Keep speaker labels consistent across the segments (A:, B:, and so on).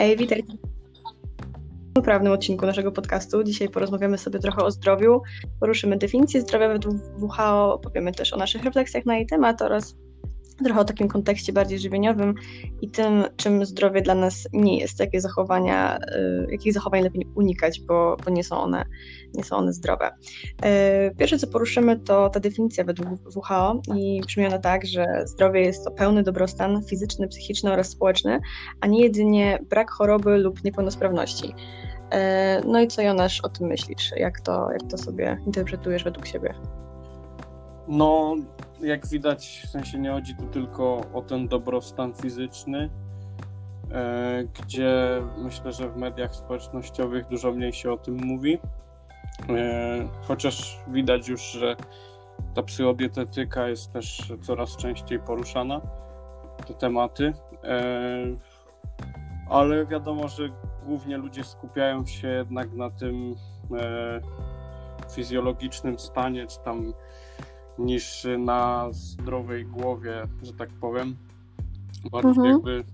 A: Hej, witajcie w poprawnym odcinku naszego podcastu. Dzisiaj porozmawiamy sobie trochę o zdrowiu, poruszymy definicję zdrowia według WHO, powiemy też o naszych refleksjach na jej temat oraz trochę o takim kontekście bardziej żywieniowym i tym, czym zdrowie dla nas nie jest, jakie zachowania, y, jakich zachowań lepiej unikać, bo, bo nie, są one, nie są one zdrowe. Y, pierwsze, co poruszymy, to ta definicja według WHO i brzmi ona tak, że zdrowie jest to pełny dobrostan fizyczny, psychiczny oraz społeczny, a nie jedynie brak choroby lub niepełnosprawności. Y, no i co Jonasz o tym myślisz? Jak to, jak to sobie interpretujesz według siebie?
B: No, jak widać, w sensie nie chodzi tu tylko o ten dobrostan fizyczny, e, gdzie myślę, że w mediach społecznościowych dużo mniej się o tym mówi. E, chociaż widać już, że ta psychodietetyka jest też coraz częściej poruszana, te tematy. E, ale wiadomo, że głównie ludzie skupiają się jednak na tym fizjologicznym stanie, czy tam niż na zdrowej głowie, że tak powiem. Bardziej mhm. jakby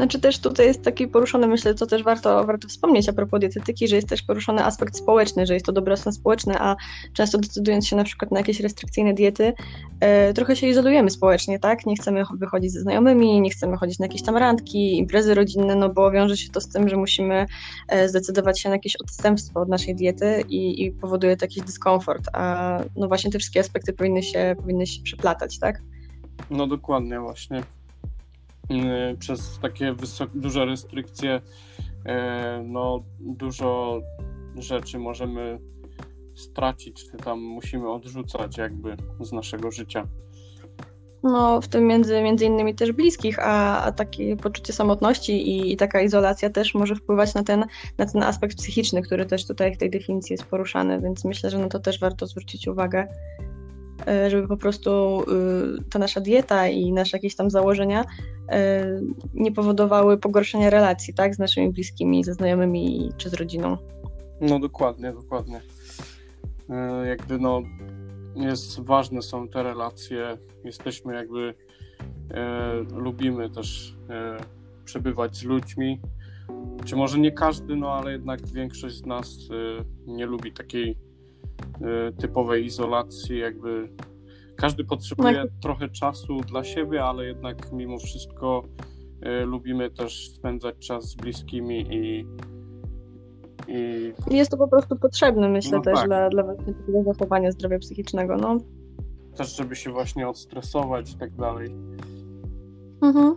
A: Znaczy też tutaj jest taki poruszony, myślę, co też warto, warto wspomnieć a propos dietetyki, że jest też poruszony aspekt społeczny, że jest to dobrostan społeczny, a często decydując się na przykład na jakieś restrykcyjne diety, e, trochę się izolujemy społecznie, tak? Nie chcemy wychodzić ze znajomymi, nie chcemy chodzić na jakieś tam randki, imprezy rodzinne, no bo wiąże się to z tym, że musimy e, zdecydować się na jakieś odstępstwo od naszej diety i, i powoduje to jakiś dyskomfort, a no właśnie te wszystkie aspekty powinny się, powinny się przeplatać, tak?
B: No dokładnie właśnie. Y, przez takie duże restrykcje y, no, dużo rzeczy możemy stracić, czy tam musimy odrzucać jakby z naszego życia.
A: No, w tym między, między innymi też bliskich, a, a takie poczucie samotności i, i, taka izolacja też może wpływać na ten, na ten aspekt psychiczny, który też tutaj w tej definicji jest poruszany, więc myślę, że na to też warto zwrócić uwagę. E, żeby po prostu y, ta nasza dieta i nasze jakieś tam założenia e, nie powodowały pogorszenia relacji, tak, z naszymi bliskimi, ze znajomymi czy z rodziną.
B: No dokładnie, dokładnie. E, jakby no jest ważne są te relacje, jesteśmy jakby lubimy też przebywać z ludźmi. Czy może nie każdy, no ale jednak większość z nas nie lubi takiej typowej izolacji, jakby każdy potrzebuje tak. trochę czasu dla siebie, ale jednak mimo wszystko y, lubimy też spędzać czas z bliskimi i,
A: i... Jest to po prostu potrzebne, myślę, no też tak. dla, dla zachowania zdrowia psychicznego. No.
B: Też, żeby się właśnie odstresować i tak dalej.
A: Mhm.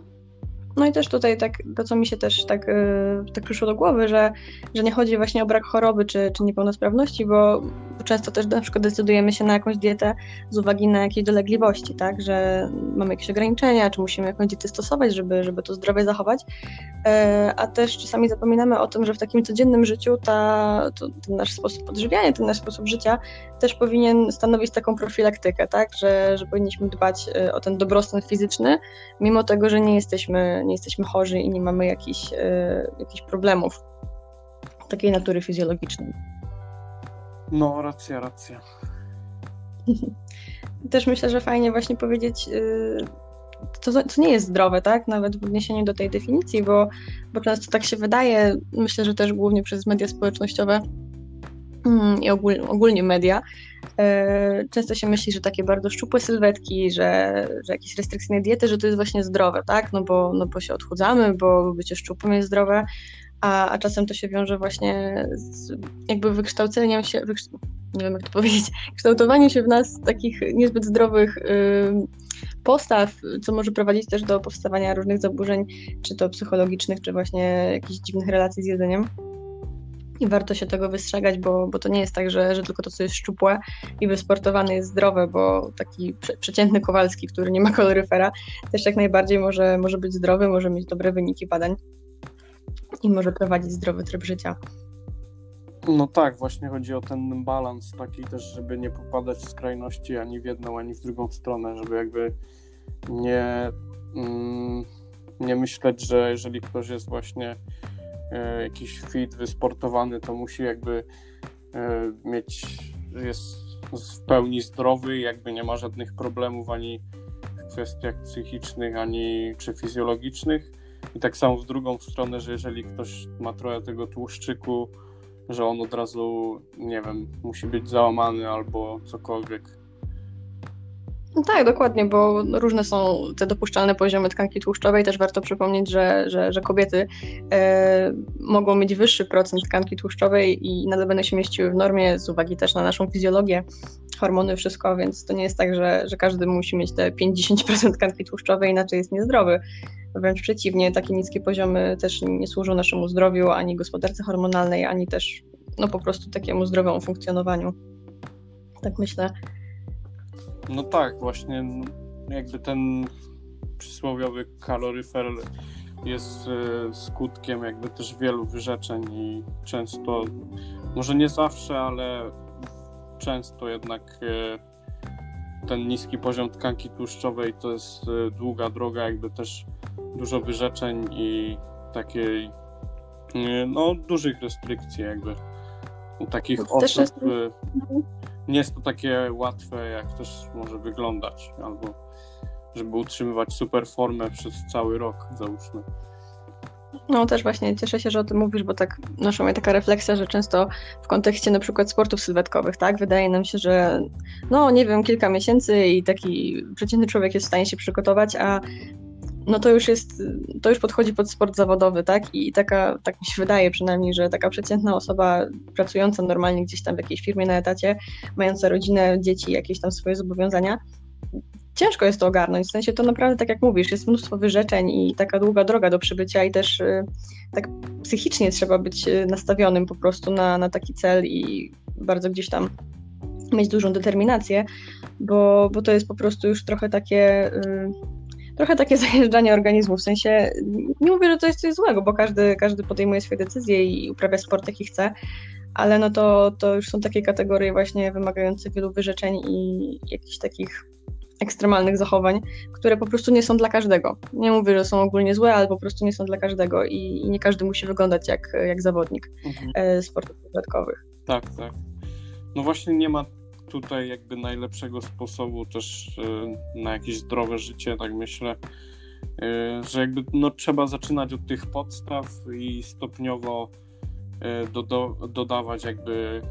A: No i też tutaj tak, to co mi się też tak, yy, tak przyszło do głowy, że, że nie chodzi właśnie o brak choroby czy, czy niepełnosprawności, bo często też na przykład decydujemy się na jakąś dietę z uwagi na jakieś dolegliwości, tak, że mamy jakieś ograniczenia, czy musimy jakąś dietę stosować, żeby, żeby to zdrowie zachować, yy, a też czasami zapominamy o tym, że w takim codziennym życiu ta, to, ten nasz sposób odżywiania, ten nasz sposób życia też powinien stanowić taką profilaktykę, tak, że, że powinniśmy dbać y, o ten dobrostan fizyczny, mimo tego, że nie jesteśmy nie jesteśmy chorzy i nie mamy jakichś, e, jakichś problemów takiej natury fizjologicznej.
B: No, racja, racja.
A: Też myślę, że fajnie właśnie powiedzieć, co, co nie jest zdrowe, tak? Nawet w odniesieniu do tej definicji, bo, bo często tak się wydaje, myślę, że też głównie przez media społecznościowe mm, i ogólnie, ogólnie media, E, często się myśli, że takie bardzo szczupłe sylwetki, że, że jakieś restrykcyjne diety, że to jest właśnie zdrowe, tak? No bo, no bo się odchudzamy, bo bycie szczupłym jest zdrowe, a, a czasem to się wiąże właśnie z jakby wykształceniem się, nie wiem jak to powiedzieć, kształtowaniem się w nas takich niezbyt zdrowych postaw, co może prowadzić też do powstawania różnych zaburzeń, czy to psychologicznych, czy właśnie jakichś dziwnych relacji z jedzeniem. I warto się tego wystrzegać, bo, bo to nie jest tak, że, że tylko to, co jest szczupłe i wysportowane jest zdrowe, bo taki prze, przeciętny Kowalski, który nie ma koloryfera, też jak najbardziej może, może być zdrowy, może mieć dobre wyniki badań i może prowadzić zdrowy tryb życia.
B: No tak, właśnie chodzi o ten balans taki też, żeby nie popadać w skrajności ani w jedną, ani w drugą stronę, żeby jakby nie, mm, nie myśleć, że jeżeli ktoś jest właśnie E, jakiś fit wysportowany, to musi jakby e, mieć, jest w pełni zdrowy, jakby nie ma żadnych problemów ani kwestiach psychicznych, ani czy fizjologicznych. I tak samo w drugą stronę, że jeżeli ktoś ma trochę tego tłuszczyku, że on od razu, nie wiem, musi być załamany albo cokolwiek.
A: No tak, dokładnie, bo różne są te dopuszczalne poziomy tkanki tłuszczowej. Też warto przypomnieć, że, że, że kobiety e, mogą mieć wyższy procent tkanki tłuszczowej i nadal będą się mieściły w normie z uwagi też na naszą fizjologię, hormony, wszystko, więc to nie jest tak, że, że każdy musi mieć te 50% tkanki tłuszczowej, inaczej jest niezdrowy. Wręcz przeciwnie, takie niskie poziomy też nie służą naszemu zdrowiu, ani gospodarce hormonalnej, ani też no, po prostu takiemu zdrowemu funkcjonowaniu. Tak myślę.
B: No tak, właśnie no, jakby ten przysłowiowy kaloryfer jest e, skutkiem jakby też wielu wyrzeczeń i często, może nie zawsze, ale często jednak e, ten niski poziom tkanki tłuszczowej to jest e, długa droga, jakby też dużo wyrzeczeń i takiej no dużych restrykcji jakby u takich osób.
A: jest-
B: Nie jest to takie łatwe, jak też może wyglądać, albo żeby utrzymywać super formę przez cały rok, załóżmy.
A: No też właśnie cieszę się, że o tym mówisz, bo tak naszła mnie taka refleksja, że często w kontekście na przykład sportów sylwetkowych, tak, wydaje nam się, że no nie wiem, kilka miesięcy i taki przeciętny człowiek jest w stanie się przygotować, a no to już jest, to już podchodzi pod sport zawodowy, tak, i taka, tak mi się wydaje przynajmniej, że taka przeciętna osoba pracująca normalnie gdzieś tam w jakiejś firmie na etacie, mająca rodzinę, dzieci, jakieś tam swoje zobowiązania, ciężko jest to ogarnąć. W sensie to naprawdę, tak jak mówisz, jest mnóstwo wyrzeczeń i taka długa droga do przybycia, i też y, tak psychicznie trzeba być y, nastawionym po prostu na, na taki cel i bardzo gdzieś tam mieć dużą determinację, bo, bo to jest po prostu już trochę takie. y, Trochę takie zajeżdżanie organizmu, w sensie nie mówię, że to jest coś złego, bo każdy, każdy podejmuje swoje decyzje i uprawia sport jaki chce, ale no to, to już są takie kategorie właśnie wymagające wielu wyrzeczeń i jakichś takich ekstremalnych zachowań, które po prostu nie są dla każdego. Nie mówię, że są ogólnie złe, ale po prostu nie są dla każdego i, i nie każdy musi wyglądać jak, jak zawodnik
B: Mhm.
A: e, sportów dodatkowych.
B: Tak, tak. No właśnie nie ma tutaj jakby najlepszego sposobu też y, na jakieś zdrowe życie, tak myślę, y, że jakby no trzeba zaczynać od tych podstaw i stopniowo y, do, do, dodawać jakby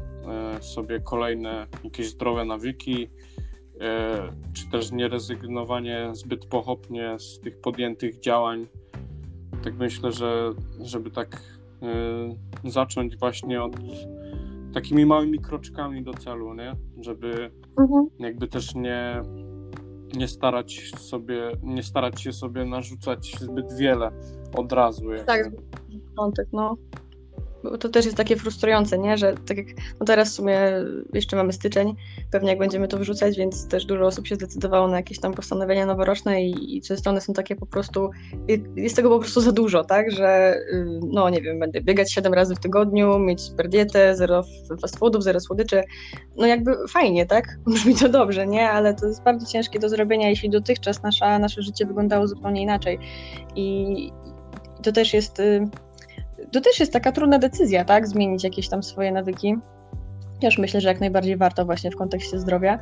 B: sobie kolejne jakieś zdrowe nawyki, czy też nie rezygnowanie zbyt pochopnie z tych podjętych działań. Tak myślę, że żeby tak zacząć właśnie od takimi małymi kroczkami do celu, nie? Żeby jakby też nie, nie starać sobie, nie starać się sobie narzucać zbyt wiele od razu. jakby.
A: Tak, początek, no. To też jest takie frustrujące, nie? Że tak jak no teraz w sumie jeszcze mamy styczeń, pewnie jak będziemy to wyrzucać, więc też dużo osób się zdecydowało na jakieś tam postanowienia noworoczne i, i ze strony są takie po prostu, jest tego po prostu za dużo, tak? Że y, no nie wiem, będę biegać 7 razy w tygodniu, mieć super dietę, zero fast foodów, zero słodyczy. No jakby fajnie, tak? Brzmi to dobrze, nie? Ale to jest bardzo ciężkie do zrobienia, jeśli dotychczas nasza, nasze życie wyglądało zupełnie inaczej. I, i to też jest y, to też jest taka trudna decyzja, tak? Zmienić jakieś tam swoje nawyki. Też myślę, że jak najbardziej warto właśnie w kontekście zdrowia.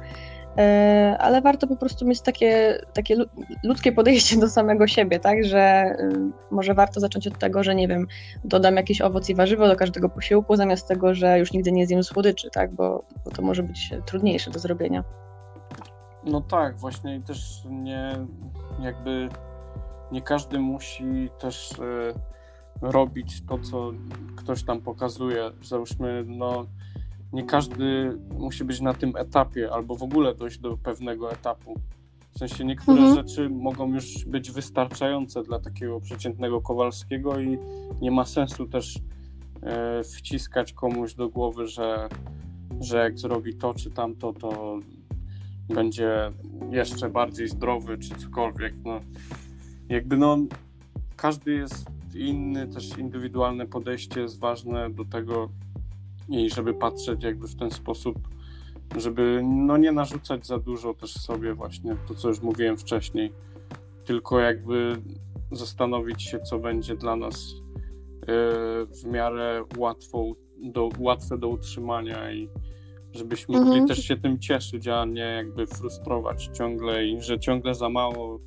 A: E, Ale warto po prostu mieć takie, takie lu- ludzkie podejście do samego siebie, tak? Że y, może warto zacząć od tego, że nie wiem, dodam jakiś owoc i warzywo do każdego posiłku, zamiast tego, że już nigdy nie zjem słodyczy, tak? Bo, bo to może być trudniejsze do zrobienia.
B: No tak, właśnie i też nie jakby nie każdy musi też e, robić to, co ktoś tam pokazuje. Załóżmy, no nie każdy musi być na tym etapie albo w ogóle dojść do pewnego etapu. W sensie niektóre
A: Mhm.
B: rzeczy mogą już być wystarczające dla takiego przeciętnego Kowalskiego i nie ma sensu też e, wciskać komuś do głowy, że, że jak zrobi to czy tamto, to będzie jeszcze bardziej zdrowy, czy cokolwiek. No, jakby no, każdy jest inny, też indywidualne podejście jest ważne do tego i żeby patrzeć jakby w ten sposób, żeby no nie narzucać za dużo też sobie właśnie to, co już mówiłem wcześniej, tylko jakby zastanowić się, co będzie dla nas yy, w miarę łatwo, do, łatwe do utrzymania i żebyśmy
A: Mhm.
B: mogli też się tym cieszyć, a nie jakby frustrować ciągle i że ciągle za mało,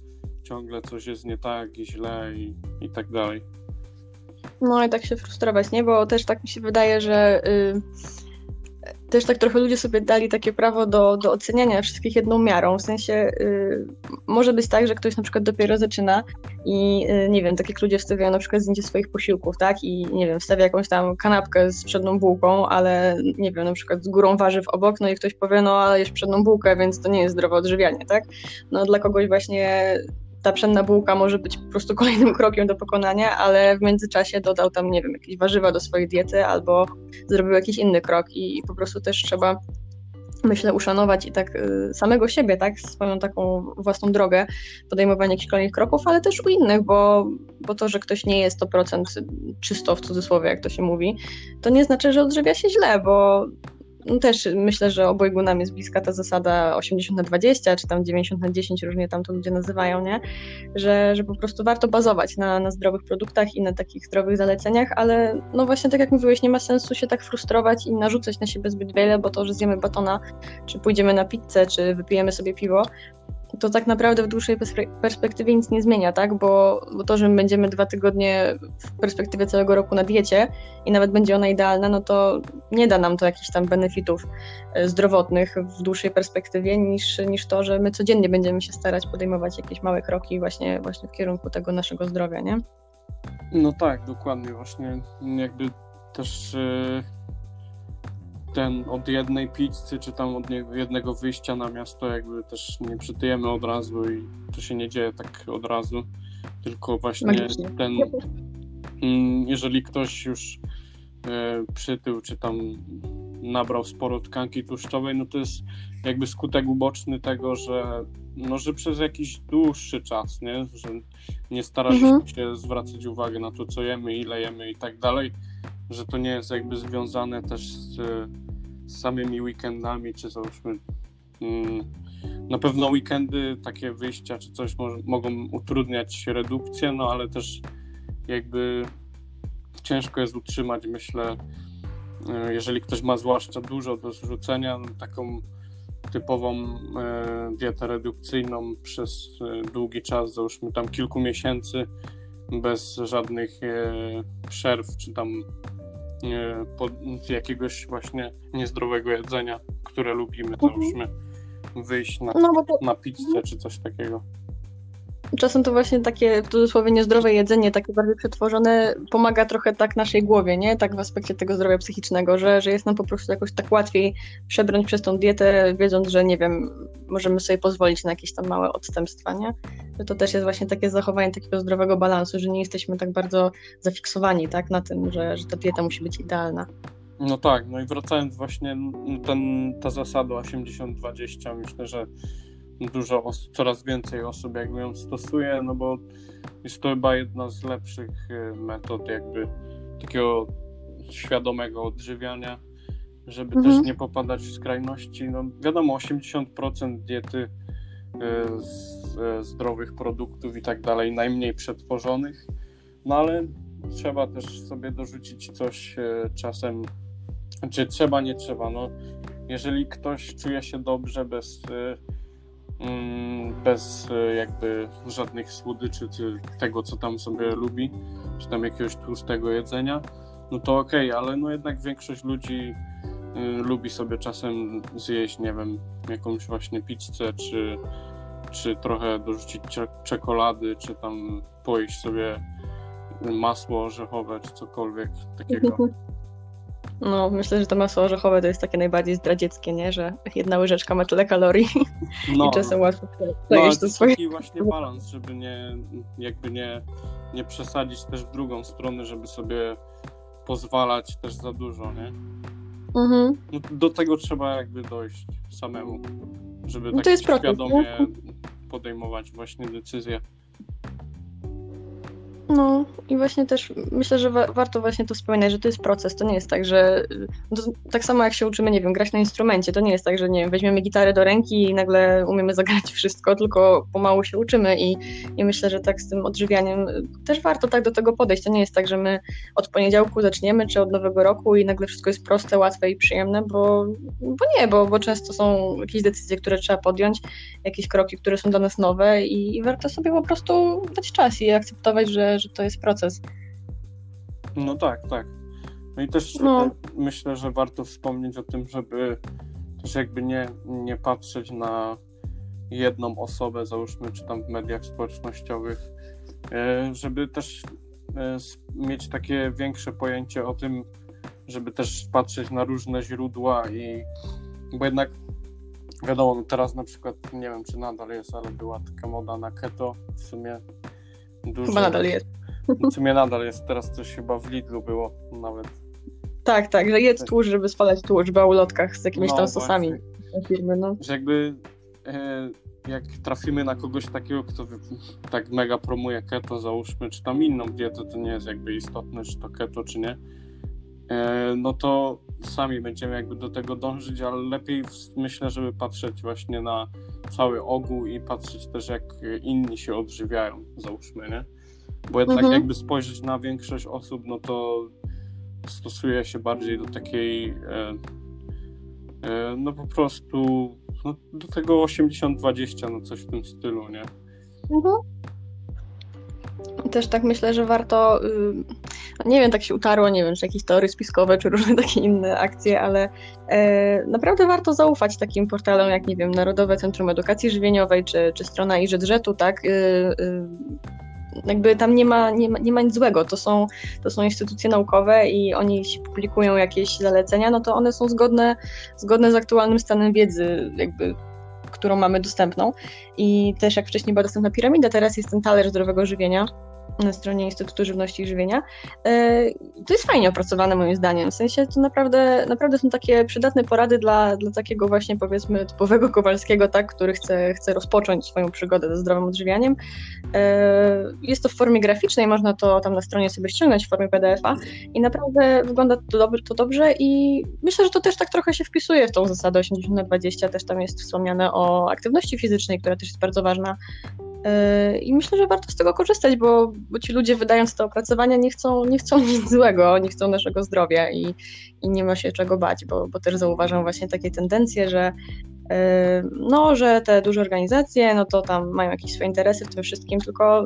B: ciągle coś jest nie tak i źle i, i tak dalej.
A: No i tak się frustrować, nie? Bo też tak mi się wydaje, że y, też tak trochę ludzie sobie dali takie prawo do, do oceniania wszystkich jedną miarą. W sensie y, może być tak, że ktoś na przykład dopiero zaczyna i y, nie wiem, tak jak ludzie wstawiają na przykład zdjęcie swoich posiłków, tak? I nie wiem, wstawia jakąś tam kanapkę z przedną bułką, ale nie wiem, na przykład z górą warzyw obok, no i ktoś powie, no ale jesz przedną bułkę, więc to nie jest zdrowe odżywianie, tak? No dla kogoś właśnie ta pszenna bułka może być po prostu kolejnym krokiem do pokonania, ale w międzyczasie dodał tam, nie wiem, jakieś warzywa do swojej diety albo zrobił jakiś inny krok i, i po prostu też trzeba myślę, uszanować i tak y, samego siebie, tak, swoją taką własną drogę, podejmowanie jakichś kolejnych kroków, ale też u innych, bo, bo to, że ktoś nie jest 100% czysto w cudzysłowie, jak to się mówi, to nie znaczy, że odżywia się źle, bo no też myślę, że obojgu nam jest bliska ta zasada 80 na 20, czy tam 90 na 10, różnie tam to ludzie nazywają, nie? Że, że po prostu warto bazować na, na zdrowych produktach i na takich zdrowych zaleceniach, ale no właśnie tak jak mówiłeś, nie ma sensu się tak frustrować i narzucać na siebie zbyt wiele, bo to, że zjemy batona, czy pójdziemy na pizzę, czy wypijemy sobie piwo, to tak naprawdę w dłuższej perspe- perspektywie nic nie zmienia, tak? Bo, bo to, że my będziemy dwa tygodnie w perspektywie całego roku na diecie i nawet będzie ona idealna, no to nie da nam to jakichś tam benefitów e, zdrowotnych w dłuższej perspektywie niż, niż to, że my codziennie będziemy się starać podejmować jakieś małe kroki właśnie, właśnie w kierunku tego naszego zdrowia, nie?
B: No tak, dokładnie, właśnie jakby też y, ten od jednej pizzy, czy tam od nie- jednego wyjścia na miasto, jakby też nie przytyjemy od razu i to się nie dzieje tak od razu, tylko właśnie
A: Magicznie.
B: ten, mm, jeżeli ktoś już e, przytył, czy tam nabrał sporo tkanki tłuszczowej, no to jest jakby skutek uboczny tego, że no, że przez jakiś dłuższy czas, nie, że nie stara się,
A: Mhm.
B: się zwracać uwagę na to, co jemy, ile jemy i tak dalej, że to nie jest jakby związane też z, z samymi weekendami, czy załóżmy mm, na pewno weekendy, takie wyjścia czy coś mo- mogą utrudniać redukcję, no ale też jakby ciężko jest utrzymać, myślę, e, jeżeli ktoś ma zwłaszcza dużo do zrzucenia, no, taką typową e, dietę redukcyjną przez e, długi czas, załóżmy tam kilku miesięcy, bez żadnych e, przerw, czy tam e, pod, jakiegoś właśnie niezdrowego jedzenia, które lubimy,
A: Mhm.
B: załóżmy wyjść na,
A: No to,
B: na pizzę czy coś takiego.
A: Czasem to właśnie takie w cudzysłowie niezdrowe jedzenie, takie bardziej przetworzone, pomaga trochę tak naszej głowie, nie? Tak w aspekcie tego zdrowia psychicznego, że, że jest nam po prostu jakoś tak łatwiej przebrnąć przez tą dietę, wiedząc, że nie wiem, możemy sobie pozwolić na jakieś tam małe odstępstwa, nie? Że to też jest właśnie takie zachowanie takiego zdrowego balansu, że nie jesteśmy tak bardzo zafiksowani, tak? Na tym, że, że ta dieta musi być idealna.
B: No tak, no i wracając właśnie ten, ta zasada 80-20, myślę, że dużo os- coraz więcej osób jakby ją stosuje, no bo jest to chyba jedna z lepszych y, metod jakby takiego świadomego odżywiania, żeby
A: Mhm.
B: też nie popadać w skrajności. No wiadomo, 80% diety y, z y, zdrowych produktów i tak dalej, najmniej przetworzonych, no ale trzeba też sobie dorzucić coś y, czasem czy trzeba, nie trzeba. No, jeżeli ktoś czuje się dobrze bez, bez y, jakby żadnych słodyczy, czy tego, co tam sobie lubi, czy tam jakiegoś tłustego jedzenia, no to okej, ale no jednak większość ludzi y, lubi sobie czasem zjeść, nie wiem, jakąś właśnie pizzę, czy, czy trochę dorzucić cze- czekolady, czy tam pojeść sobie masło orzechowe, czy cokolwiek takiego.
A: No, myślę, że to masło orzechowe to jest takie najbardziej zdradzieckie, nie? Że jedna łyżeczka ma tyle kalorii
B: No,
A: i czasem łatwo
B: No,
A: przejść
B: to
A: to swoje...
B: taki właśnie balans, żeby nie, jakby nie, nie przesadzić też w drugą stronę, żeby sobie pozwalać też za dużo, nie?
A: Mhm.
B: No, do tego trzeba jakby dojść samemu, żeby
A: No
B: tak świadomie podejmować właśnie decyzje.
A: No i właśnie też myślę, że wa- warto właśnie to wspominać, że to jest proces. To nie jest tak, że to, tak samo jak się uczymy, nie wiem, grać na instrumencie, to nie jest tak, że nie wiem, weźmiemy gitarę do ręki i nagle umiemy zagrać wszystko, tylko pomału się uczymy i, i myślę, że tak z tym odżywianiem też warto tak do tego podejść. To nie jest tak, że my od poniedziałku zaczniemy, czy od nowego roku i nagle wszystko jest proste, łatwe i przyjemne, bo, bo nie, bo, bo często są jakieś decyzje, które trzeba podjąć, jakieś kroki, które są dla nas nowe i, i warto sobie po prostu dać czas i akceptować, że, że to jest proces.
B: No tak, tak. No i też
A: No.
B: myślę, że warto wspomnieć o tym, żeby też jakby nie, nie patrzeć na jedną osobę, załóżmy, czy tam w mediach społecznościowych, e, żeby też e, mieć takie większe pojęcie o tym, żeby też patrzeć na różne źródła i bo jednak wiadomo, no teraz na przykład nie wiem, czy nadal jest, ale była taka moda na keto w sumie dużo.
A: Chyba nadal jest.
B: W sumie nadal jest, teraz coś chyba w Lidlu było nawet.
A: Tak, tak, że jedz tłuszcz, żeby spalać tłuszcz w ulotkach z jakimiś
B: No
A: tam sosami firmy, no.
B: Że jakby e, jak trafimy na kogoś takiego, kto tak mega promuje keto, załóżmy, czy tam inną dietę, to nie jest jakby istotne, czy to keto, czy nie, e, no to sami będziemy jakby do tego dążyć, ale lepiej myślę, żeby patrzeć właśnie na cały ogół i patrzeć też jak inni się odżywiają, załóżmy, nie? Bo jednak
A: Mhm.
B: jakby spojrzeć na większość osób, no to stosuje się bardziej do takiej e, e, no po prostu no, do tego 80-20, no coś w tym stylu, nie?
A: Mhm. Też tak myślę, że warto, y, nie wiem, tak się utarło, nie wiem, czy jakieś teorie spiskowe, czy różne takie inne akcje, ale e, naprawdę warto zaufać takim portalom jak, nie wiem, Narodowe Centrum Edukacji Żywieniowej, czy, czy strona IŻEDŻET-u, tak? Y, y, jakby tam nie ma, nie ma, nie ma nic złego, to są, to są instytucje naukowe i oni jeśli publikują jakieś zalecenia, no to one są zgodne, zgodne z aktualnym stanem wiedzy, jakby którą mamy dostępną. I też jak wcześniej była dostępna piramida, teraz jest ten talerz zdrowego żywienia na stronie Instytutu Żywności i Żywienia. E, To jest fajnie opracowane moim zdaniem. W sensie to naprawdę, naprawdę są takie przydatne porady dla, dla takiego właśnie powiedzmy typowego Kowalskiego, tak, który chce, chce rozpocząć swoją przygodę ze zdrowym odżywianiem. E, Jest to w formie graficznej, można to tam na stronie sobie ściągnąć w formie PDF-a i naprawdę wygląda to, dob- to dobrze i myślę, że to też tak trochę się wpisuje w tą zasadę 80 na 20, też tam jest wspomniane o aktywności fizycznej, która też jest bardzo ważna. Yy, I myślę, że warto z tego korzystać, bo, bo ci ludzie wydając te opracowania nie chcą, nie chcą nic złego, oni chcą naszego zdrowia i, i nie ma się czego bać, bo, bo też zauważam właśnie takie tendencje, że yy, no, że te duże organizacje, no to tam mają jakieś swoje interesy w tym wszystkim, tylko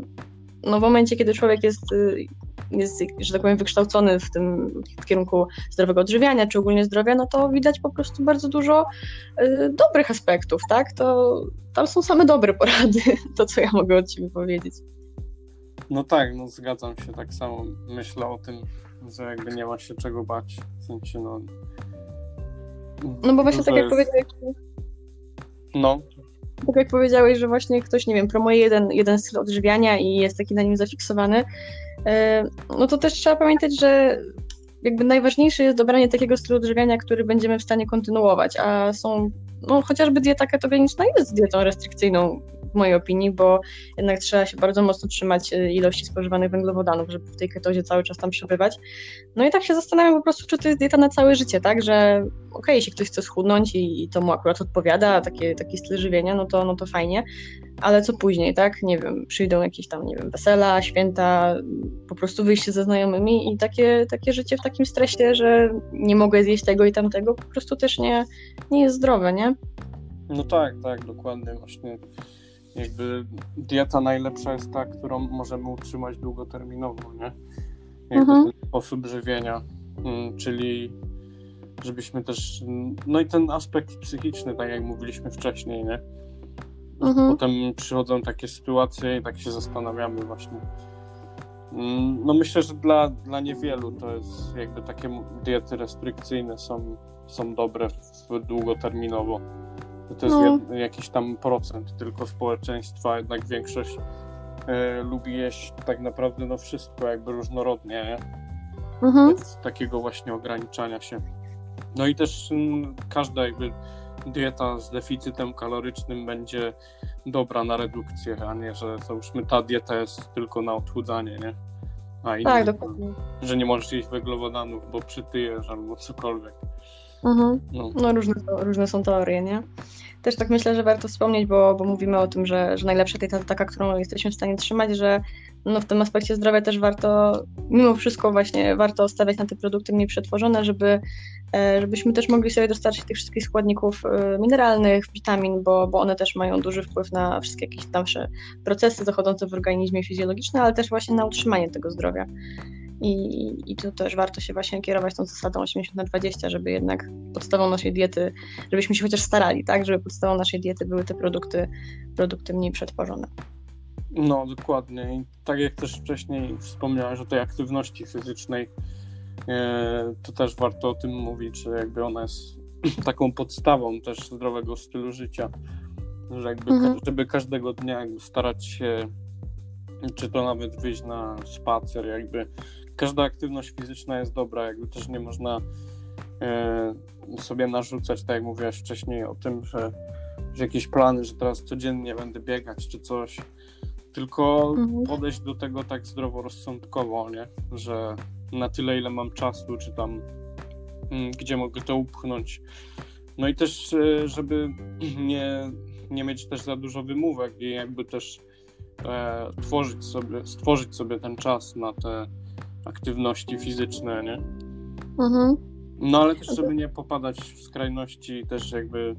A: no w momencie, kiedy człowiek jest, yy, jest, że tak powiem, wykształcony w tym w kierunku zdrowego odżywiania, czy ogólnie zdrowia, no to widać po prostu bardzo dużo y, dobrych aspektów, tak? To tam są same dobre porady, to co ja mogę od ciebie powiedzieć.
B: No tak, no zgadzam się tak samo. Myślę o tym, że jakby nie ma się czego bać. W sensie, no.
A: No bo właśnie
B: dużo
A: tak jak
B: jest-
A: powiedziałeś,
B: No,
A: tak jak powiedziałeś, że właśnie ktoś, nie wiem, promuje jeden, jeden styl odżywiania i jest taki na nim zafiksowany, no to też trzeba pamiętać, że jakby najważniejsze jest dobranie takiego stylu odżywiania, który będziemy w stanie kontynuować, a są, no chociażby dieta ketogeniczna jest dietą restrykcyjną w mojej opinii, bo jednak trzeba się bardzo mocno trzymać e, ilości spożywanych węglowodanów, żeby w tej ketozie cały czas tam przebywać. No i tak się zastanawiam po prostu, czy to jest dieta na całe życie, tak, że okej, jeśli ktoś chce schudnąć i, i to mu akurat odpowiada, takie, taki styl żywienia, no to, no to fajnie, ale co później, tak, nie wiem, przyjdą jakieś tam, nie wiem, wesela, święta, po prostu wyjście ze znajomymi i takie, takie życie w takim stresie, że nie mogę zjeść tego i tamtego, po prostu też nie, nie jest zdrowe, nie?
B: no tak, tak, dokładnie. Właśnie jakby dieta najlepsza jest ta, którą możemy utrzymać długoterminowo, nie? Jakby
A: Mhm.
B: ten sposób żywienia, mm, czyli żebyśmy też, no i ten aspekt psychiczny, tak jak mówiliśmy wcześniej, nie?
A: Mhm.
B: Potem przychodzą takie sytuacje i tak się zastanawiamy właśnie. Mm, No myślę, że dla, dla niewielu to jest jakby takie diety restrykcyjne są, są dobre w, długoterminowo. To jest
A: No.
B: jed, jakiś tam procent tylko społeczeństwa, jednak większość e, lubi jeść tak naprawdę no wszystko jakby różnorodnie, nie?
A: Mhm.
B: bez takiego właśnie ograniczania się. No i też mm, każda jakby dieta z deficytem kalorycznym będzie dobra na redukcję, a nie, że załóżmy ta dieta jest tylko na odchudzanie, nie? A inni,
A: Tak, dokładnie.
B: że nie możesz jeść węglowodanów, bo przytyjesz albo cokolwiek.
A: Mhm.
B: No.
A: No różne, różne są teorie, nie? Też tak myślę, że warto wspomnieć, bo, bo mówimy o tym, że, że najlepsza dieta to taka, którą jesteśmy w stanie trzymać, że no w tym aspekcie zdrowia też warto, mimo wszystko właśnie warto stawiać na te produkty mniej przetworzone, żeby, e, żebyśmy też mogli sobie dostarczyć tych wszystkich składników e, mineralnych, witamin, bo, bo one też mają duży wpływ na wszystkie jakieś tam procesy zachodzące w organizmie fizjologiczne, ale też właśnie na utrzymanie tego zdrowia. I, I tu też warto się właśnie kierować tą zasadą 80 na 20, żeby jednak podstawą naszej diety, żebyśmy się chociaż starali, tak, żeby podstawą naszej diety były te produkty, produkty mniej przetworzone.
B: No, dokładnie. I tak jak też wcześniej wspomniałeś o tej aktywności fizycznej, e, to też warto o tym mówić, że jakby ona jest taką podstawą też zdrowego stylu życia, że jakby
A: Mhm.
B: żeby każdego dnia jakby starać się, czy to nawet wyjść na spacer, jakby każda aktywność fizyczna jest dobra, jakby też nie można e, sobie narzucać, tak jak mówiłaś wcześniej o tym, że, że jakieś plany, że teraz codziennie będę biegać czy coś, tylko
A: Mhm.
B: podejść do tego tak zdroworozsądkowo, nie? Że na tyle, ile mam czasu, czy tam mm, gdzie mogę to upchnąć. No i też, e, żeby nie, nie mieć też za dużo wymówek i jakby też e, tworzyć sobie, stworzyć sobie ten czas na te aktywności fizyczne, nie?
A: Mhm.
B: No ale też, żeby nie popadać w skrajności, też jakby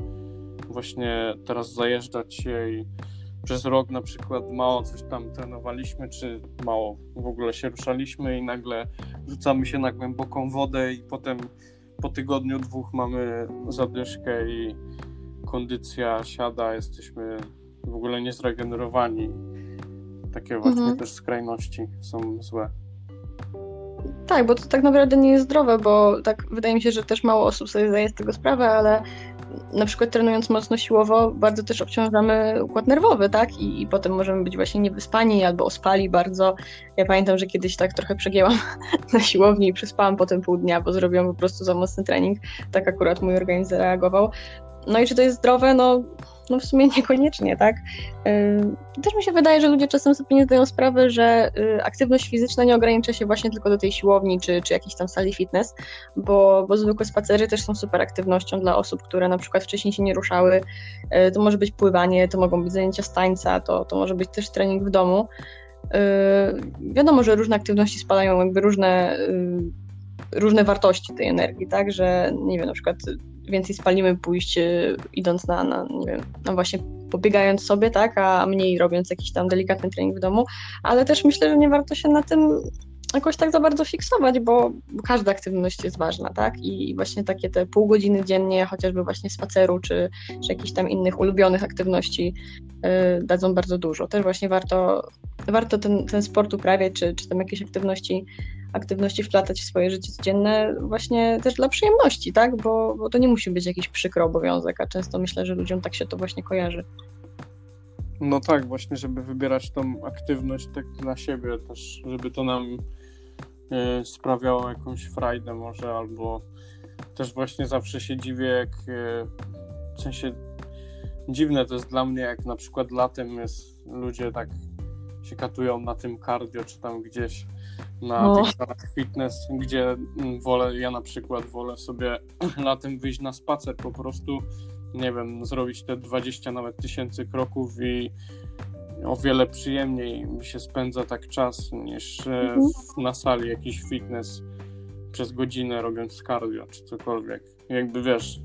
B: właśnie teraz zajeżdżać się i przez rok na przykład mało coś tam trenowaliśmy, czy mało w ogóle się ruszaliśmy i nagle rzucamy się na głęboką wodę i potem po tygodniu, dwóch mamy zadyszkę i kondycja siada, jesteśmy w ogóle niezregenerowani. Takie właśnie
A: Mhm.
B: też skrajności są złe.
A: Tak, bo to tak naprawdę nie jest zdrowe, bo tak wydaje mi się, że też mało osób sobie zdaje z tego sprawę, ale na przykład trenując mocno siłowo, bardzo też obciążamy układ nerwowy, tak? I, i potem możemy być właśnie niewyspani albo ospali bardzo. Ja pamiętam, że kiedyś tak trochę przegięłam na siłowni i przespałam potem pół dnia, bo zrobiłam po prostu za mocny trening. Tak akurat mój organizm zareagował. No i czy to jest zdrowe? No, no w sumie niekoniecznie, tak? Yy, Też mi się wydaje, że ludzie czasem sobie nie zdają sprawy, że y, aktywność fizyczna nie ogranicza się właśnie tylko do tej siłowni czy, czy jakiejś tam sali fitness, bo, bo zwykłe spacery też są super aktywnością dla osób, które na przykład wcześniej się nie ruszały. Y, To może być pływanie, to mogą być zajęcia z tańca, to, to może być też trening w domu. Y, Wiadomo, że różne aktywności spadają jakby różne, y, różne wartości tej energii, tak, że nie wiem, na przykład więcej spalimy pójść y, idąc na, na nie wiem, no właśnie pobiegając sobie, tak, a mniej robiąc jakiś tam delikatny trening w domu, ale też myślę, że nie warto się na tym jakoś tak za bardzo fiksować, bo, każda aktywność jest ważna, tak, i właśnie takie te pół godziny dziennie, chociażby właśnie spaceru, czy, czy jakichś tam innych ulubionych aktywności y, dadzą bardzo dużo. Też właśnie warto, warto ten, ten sport uprawiać, czy, czy tam jakieś aktywności aktywności wplatać w swoje życie codzienne właśnie też dla przyjemności, tak? Bo, bo to nie musi być jakiś przykry obowiązek, a często myślę, że ludziom tak się to właśnie kojarzy.
B: No tak, właśnie, żeby wybierać tą aktywność tak dla siebie też, żeby to nam e, sprawiało jakąś frajdę może, albo też właśnie zawsze się dziwię, jak e, w sensie dziwne to jest dla mnie, jak na przykład latem jest, ludzie tak się katują na tym cardio, czy tam gdzieś na
A: No.
B: tych salach fitness, gdzie mm, wolę, ja na przykład wolę sobie latem wyjść na spacer po prostu, nie wiem, zrobić te 20 nawet tysięcy kroków i o wiele przyjemniej mi się spędza tak czas niż e,
A: Mhm.
B: w, na sali jakiś fitness przez godzinę robiąc cardio czy cokolwiek. Jakby wiesz,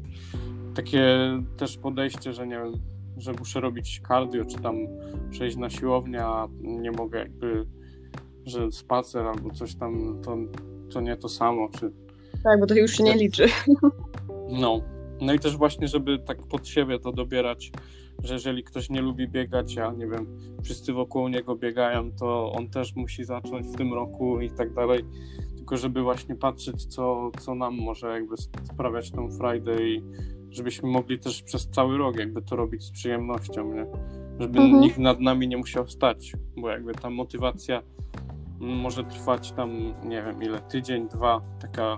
B: takie też podejście, że nie wiem, że muszę robić cardio czy tam przejść na siłownię, a nie mogę jakby, że spacer albo coś tam, to, to nie to samo, czy
A: Tak, bo to już się nie liczy.
B: no. No i też właśnie, żeby tak pod siebie to dobierać, że jeżeli ktoś nie lubi biegać, a nie wiem, wszyscy wokół niego biegają, to on też musi zacząć w tym roku i tak dalej. Tylko żeby właśnie patrzeć, co, co nam może jakby sprawiać tą frajdę i żebyśmy mogli też przez cały rok jakby to robić z przyjemnością, nie? Żeby
A: Mhm.
B: nikt nad nami nie musiał stać, bo jakby ta motywacja może trwać tam, nie wiem ile, tydzień, dwa, taka,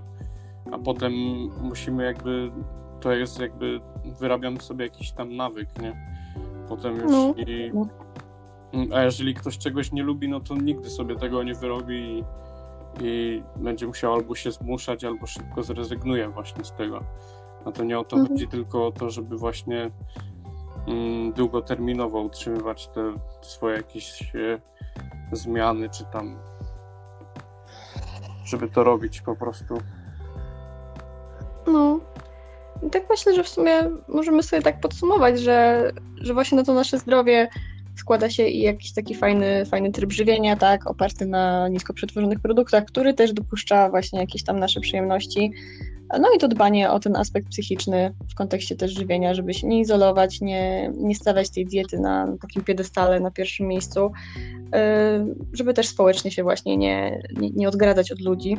B: a potem musimy jakby, to jest jakby, wyrabiamy sobie jakiś tam nawyk, nie? Potem już
A: No.
B: i, a jeżeli ktoś czegoś nie lubi, no to nigdy sobie tego nie wyrobi i i będzie musiał albo się zmuszać, albo szybko zrezygnuje właśnie z tego. No to nie o to
A: Mhm.
B: chodzi, tylko o to, żeby właśnie mm, długoterminowo utrzymywać te swoje jakieś e, zmiany, czy tam żeby to robić po prostu.
A: No. I tak myślę, że w sumie możemy sobie tak podsumować, że, że właśnie na to nasze zdrowie składa się i jakiś taki fajny, fajny tryb żywienia, tak, oparty na nisko przetworzonych produktach, który też dopuszcza właśnie jakieś tam nasze przyjemności. No i to dbanie o ten aspekt psychiczny w kontekście też żywienia, żeby się nie izolować, nie, nie stawiać tej diety na takim piedestale na pierwszym miejscu, yy, żeby też społecznie się właśnie nie, nie, nie odgradzać od ludzi.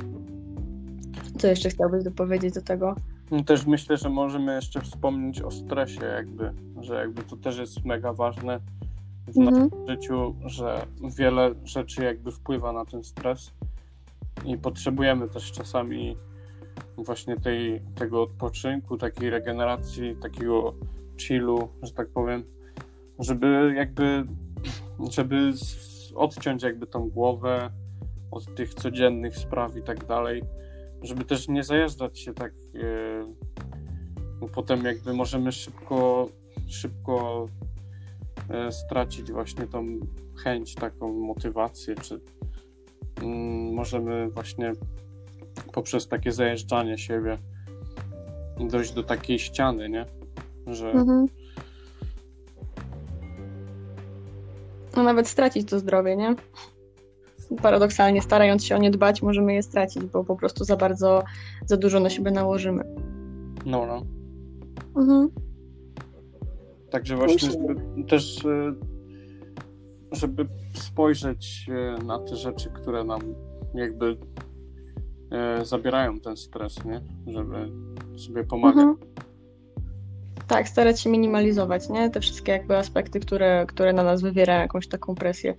A: Co jeszcze chciałbyś dopowiedzieć do tego?
B: No Też myślę, że możemy jeszcze wspomnieć o stresie, jakby, że jakby to też jest mega ważne w
A: Mhm.
B: naszym życiu, że wiele rzeczy jakby wpływa na ten stres i potrzebujemy też czasami właśnie tej, tego odpoczynku, takiej regeneracji, takiego chillu, że tak powiem, żeby jakby, żeby odciąć jakby tą głowę od tych codziennych spraw i tak dalej, żeby też nie zajeżdżać się tak, e, bo potem jakby możemy szybko, szybko e, stracić właśnie tą chęć, taką motywację, czy mm, możemy właśnie poprzez takie zajeżdżanie siebie dojść do takiej ściany, nie? Że
A: Mhm. No nawet stracić to zdrowie, nie? Paradoksalnie, starając się o nie dbać, możemy je stracić, bo po prostu za bardzo, za dużo na siebie nałożymy.
B: no, no.
A: Mhm.
B: Także właśnie, żeby też e, żeby spojrzeć e, na te rzeczy, które nam jakby e, zabierają ten stres, nie? Żeby sobie pomagać.
A: Mhm. Tak, starać się minimalizować, nie? Te wszystkie jakby aspekty, które, które na nas wywierają jakąś taką presję.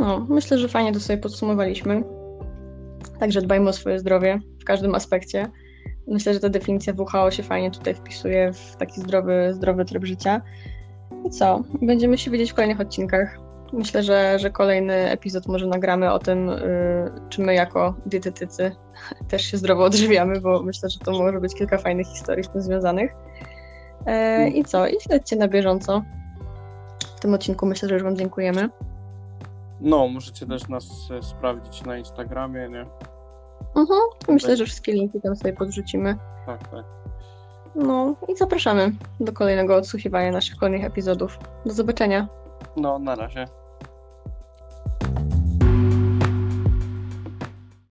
A: No, myślę, że fajnie to sobie podsumowaliśmy. Także dbajmy o swoje zdrowie w każdym aspekcie. Myślę, że ta definicja WHO się fajnie tutaj wpisuje w taki zdrowy, zdrowy tryb życia. I co? Będziemy się widzieć w kolejnych odcinkach. Myślę, że, że kolejny epizod może nagramy o tym, y, czy my jako dietetycy też się zdrowo odżywiamy, bo myślę, że to może być kilka fajnych historii z tym związanych. E, I co? I śledźcie na bieżąco. W tym odcinku myślę, że już Wam dziękujemy.
B: No, możecie też nas e, sprawdzić na Instagramie, nie?
A: Mhm. Myślę, że wszystkie linki tam sobie podrzucimy.
B: Tak, tak.
A: No i zapraszamy do kolejnego odsłuchiwania naszych kolejnych epizodów. Do zobaczenia.
B: No, na razie.